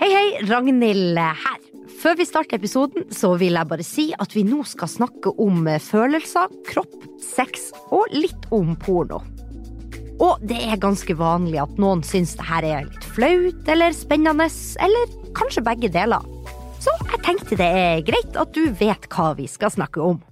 Hei, hei, Ragnhild her. Før vi starter episoden, så vil jeg bare si at vi nå skal snakke om følelser, kropp, sex og litt om porno. Og det er ganske vanlig at noen syns det her er litt flaut eller spennende, eller kanskje begge deler. Så jeg tenkte det er greit at du vet hva vi skal snakke om.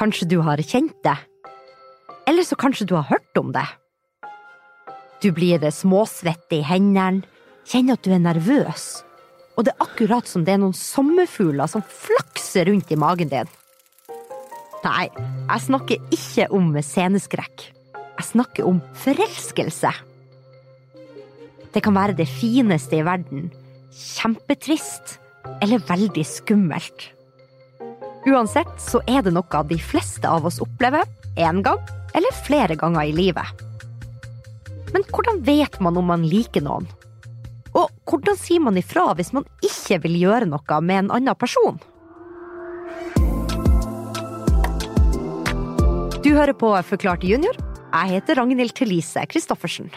Kanskje du har kjent det? Eller så kanskje du har hørt om det? Du blir småsvett i hendene, kjenner at du er nervøs, og det er akkurat som det er noen sommerfugler som flakser rundt i magen din. Nei, jeg snakker ikke om sceneskrekk. Jeg snakker om forelskelse. Det kan være det fineste i verden, kjempetrist eller veldig skummelt. Uansett så er det noe de fleste av oss opplever én gang eller flere ganger i livet. Men hvordan vet man om man liker noen? Og hvordan sier man ifra hvis man ikke vil gjøre noe med en annen person? Du hører på Forklart junior. Jeg heter Ragnhild Thelise Christoffersen.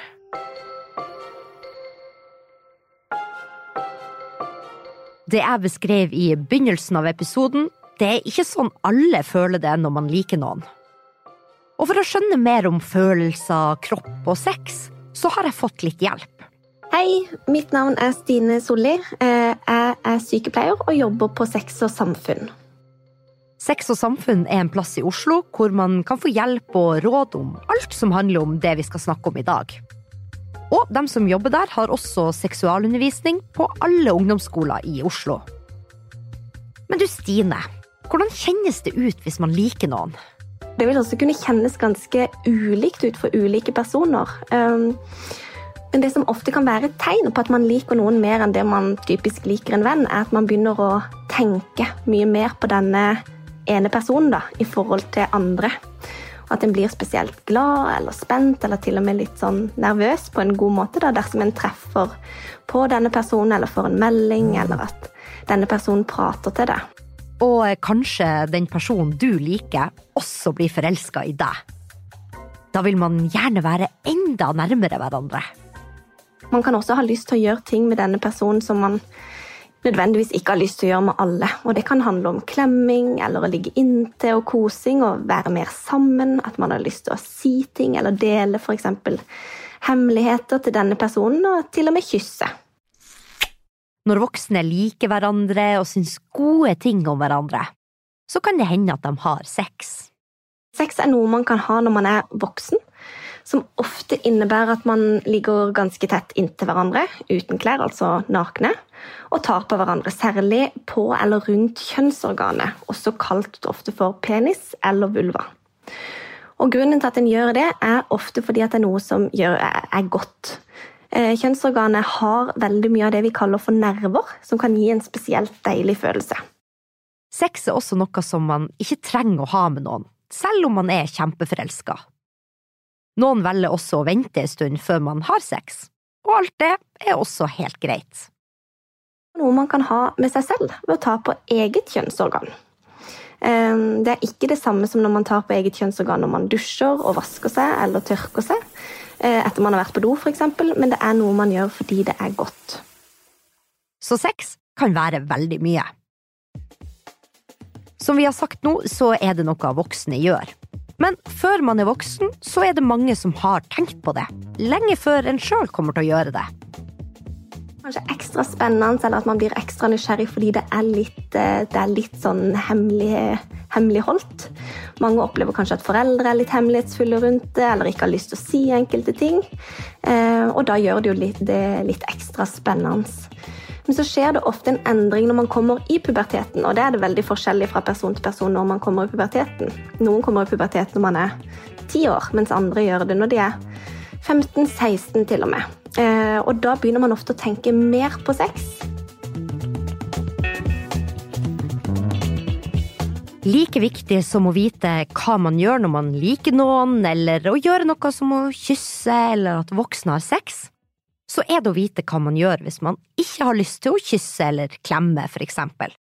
Det jeg beskrev i begynnelsen av episoden, det er ikke sånn alle føler det når man liker noen. Og for å skjønne mer om følelser, kropp og sex, så har jeg fått litt hjelp. Hei, mitt navn er Stine Solli. Eh, jeg er sykepleier og jobber på Sex og samfunn. Sex og samfunn er en plass i Oslo hvor man kan få hjelp og råd om alt som handler om det vi skal snakke om i dag. Og de som jobber der, har også seksualundervisning på alle ungdomsskoler i Oslo. Men du Stine, hvordan kjennes det ut hvis man liker noen? Det vil også kunne kjennes ganske ulikt ut for ulike personer. Um, men det som ofte kan være et tegn på at man liker noen mer enn det man typisk liker en venn, er at man begynner å tenke mye mer på denne ene personen da, i forhold til andre. At en blir spesielt glad eller spent eller til og med litt sånn nervøs på en god måte da, dersom en treffer på denne personen eller får en melding, eller at denne personen prater til deg. Og kanskje den personen du liker, også blir forelska i deg. Da vil man gjerne være enda nærmere hverandre. Man kan også ha lyst til å gjøre ting med denne personen som man nødvendigvis ikke har lyst til å gjøre med alle. Og det kan handle om klemming eller å ligge inntil og kosing og være mer sammen. At man har lyst til å si ting eller dele f.eks. hemmeligheter til denne personen, og til og med kysse. Når voksne liker hverandre og syns gode ting om hverandre, så kan det hende at de har sex. Sex er noe man kan ha når man er voksen, som ofte innebærer at man ligger ganske tett inntil hverandre, uten klær, altså nakne, og tar på hverandre, særlig på eller rundt kjønnsorganet, også kalt ofte for penis eller vulva. Og Grunnen til at en gjør det, er ofte fordi at det er noe som gjør, er godt. Eh, kjønnsorganet har veldig mye av det vi kaller for nerver, som kan gi en spesielt deilig følelse. Sex er også noe som man ikke trenger å ha med noen, selv om man er kjempeforelska. Noen velger også å vente en stund før man har sex, og alt det er også helt greit. Noe man kan ha med seg selv ved å ta på eget kjønnsorgan. Eh, det er ikke det samme som når man tar på eget kjønnsorgan når man dusjer og vasker seg eller tørker seg, etter man har vært på do, f.eks., men det er noe man gjør fordi det er godt. Så sex kan være veldig mye. Som vi har sagt nå, så er det noe voksne gjør. Men før man er voksen, så er det mange som har tenkt på det. Lenge før en sjøl kommer til å gjøre det. Kanskje ekstra spennende, eller at man blir ekstra nysgjerrig fordi det er litt, eh, det er litt sånn hemmelig, hemmeligholdt. Mange opplever kanskje at foreldre er litt hemmelighetsfulle rundt det, eller ikke har lyst til å si enkelte ting. Eh, og da gjør det jo litt, det litt ekstra spennende. Men så skjer det ofte en endring når man kommer i puberteten, og det er det veldig forskjellig fra person til person når man kommer i puberteten. Noen kommer i puberteten når man er ti år, mens andre gjør det når de er 15-16 til og med. Eh, og da begynner man ofte å tenke mer på sex. Like viktig som å vite hva man gjør når man liker noen, eller å gjøre noe som å kysse eller at voksne har sex, så er det å vite hva man gjør hvis man ikke har lyst til å kysse eller klemme, for eksempel.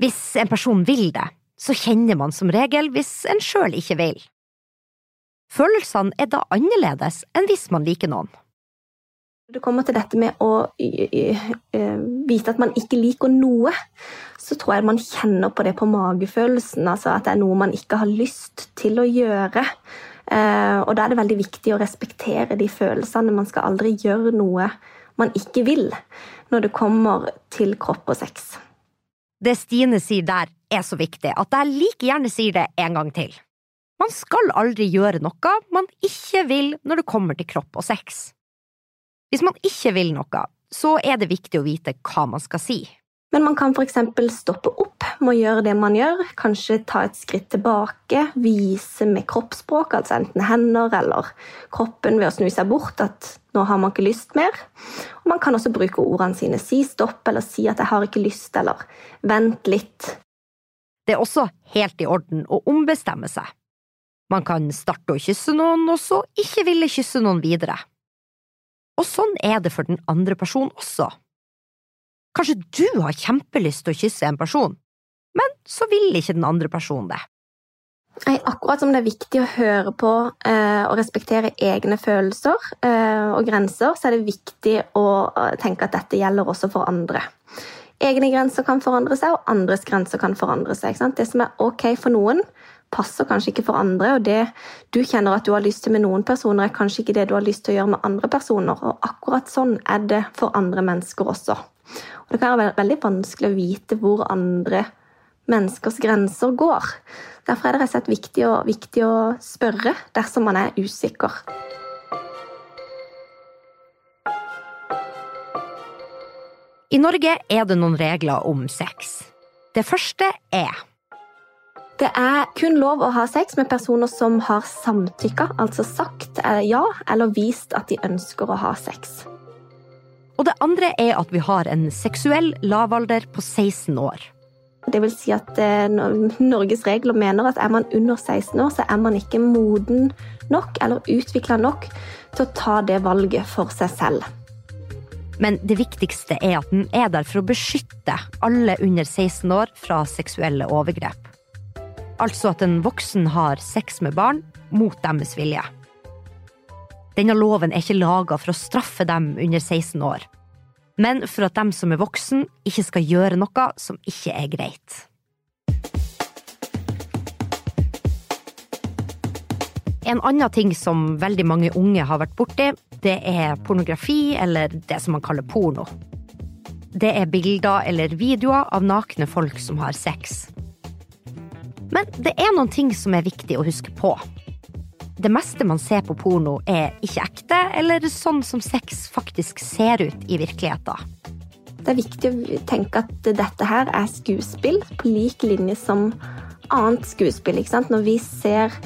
Hvis en person vil det, så kjenner man som regel hvis en sjøl ikke vil. Følelsene er da annerledes enn hvis man liker noen. Når det kommer til dette med å vite at man ikke liker noe, så tror jeg man kjenner på det på magefølelsen. Altså at det er noe man ikke har lyst til å gjøre. Eh, og da er det veldig viktig å respektere de følelsene. Man skal aldri gjøre noe man ikke vil når det kommer til kropp og sex. Det Stine sier der, er så viktig at jeg like gjerne sier det en gang til. Man skal aldri gjøre noe man ikke vil når det kommer til kropp og sex. Hvis man ikke vil noe, så er det viktig å vite hva man skal si. Men man kan f.eks. stoppe opp med å gjøre det man gjør, kanskje ta et skritt tilbake, vise med kroppsspråk, altså enten hender eller kroppen ved å snu seg bort at nå har man ikke lyst mer. Og man kan også bruke ordene sine, si stopp eller si at jeg har ikke lyst, eller vent litt. Det er også helt i orden å ombestemme seg. Man kan starte å kysse noen, og så ikke ville kysse noen videre. Og sånn er det for den andre personen også. Kanskje du har kjempelyst til å kysse en person, men så vil ikke den andre personen det. Nei, akkurat som det er viktig å høre på eh, og respektere egne følelser eh, og grenser, så er det viktig å tenke at dette gjelder også for andre. Egne grenser kan forandre seg, og andres grenser kan forandre seg. Det som er ok for noen, passer kanskje ikke for andre, og det du kjenner at du har lyst til med noen personer, er kanskje ikke det du har lyst til å gjøre med andre personer. Og akkurat sånn er det for andre mennesker også. Og det kan være veldig vanskelig å vite hvor andre menneskers grenser går. Derfor er det rett og slett viktig å, viktig å spørre dersom man er usikker. I Norge er det noen regler om sex. Det første er Det er kun lov å ha sex med personer som har samtykka, altså sagt eh, ja eller vist at de ønsker å ha sex. Og det andre er at vi har en seksuell lavalder på 16 år. Det vil si at eh, Norges regler mener at er man under 16 år, så er man ikke moden nok eller utvikla nok til å ta det valget for seg selv. Men det viktigste er at den er der for å beskytte alle under 16 år fra seksuelle overgrep. Altså at en voksen har sex med barn mot deres vilje. Denne loven er ikke laga for å straffe dem under 16 år, men for at dem som er voksen, ikke skal gjøre noe som ikke er greit. En annen ting som veldig mange unge har vært borti, det er pornografi, eller det som man kaller porno. Det er bilder eller videoer av nakne folk som har sex. Men det er noen ting som er viktig å huske på det meste man ser på porno, er ikke ekte, eller sånn som sex faktisk ser ut i virkeligheten. Det er viktig å tenke at dette her er skuespill på lik linje som annet skuespill. ikke sant? Når vi ser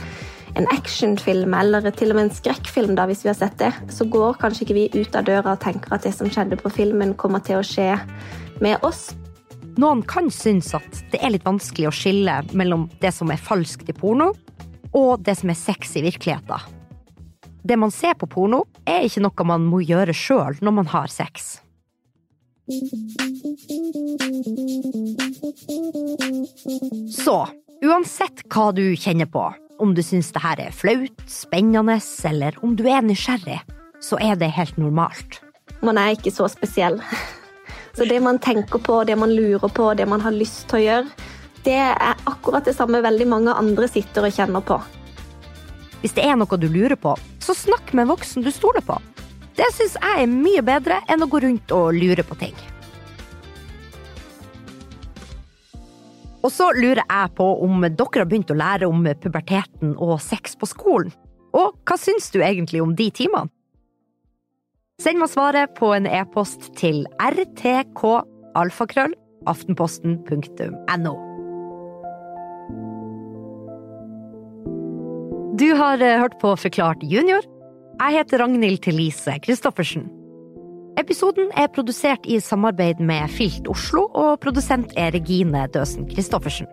en actionfilm eller til og med en skrekkfilm, da, hvis vi har sett det, så går kanskje ikke vi ut av døra og tenker at det som skjedde på filmen, kommer til å skje med oss. Noen kan synes at det er litt vanskelig å skille mellom det som er falskt i porno, og det som er sex i virkeligheten. Det man ser på porno, er ikke noe man må gjøre sjøl når man har sex. Så uansett hva du kjenner på, om du syns det her er flaut, spennende, eller om du er nysgjerrig, så er det helt normalt. Man er ikke så spesiell. Så det man tenker på, det man lurer på, det man har lyst til å gjøre, det er akkurat det samme veldig mange andre sitter og kjenner på. Hvis det er noe du lurer på, så snakk med en voksen du stoler på. Det syns jeg er mye bedre enn å gå rundt og lure på ting. Og så lurer jeg på om dere har begynt å lære om puberteten og sex på skolen. Og hva syns du egentlig om de timene? Send meg svaret på en e-post til rtkalfakrøll.aftenposten.no. Du har eh, hørt på Forklart junior. Jeg heter Ragnhild Thelise Christoffersen. Episoden er produsert i samarbeid med Filt Oslo, og produsent er Regine Døsen Christoffersen.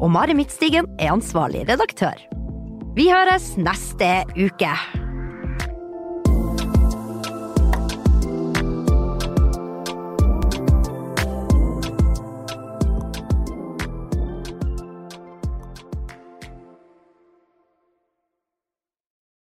Og Mari Midtstigen er ansvarlig redaktør. Vi høres neste uke.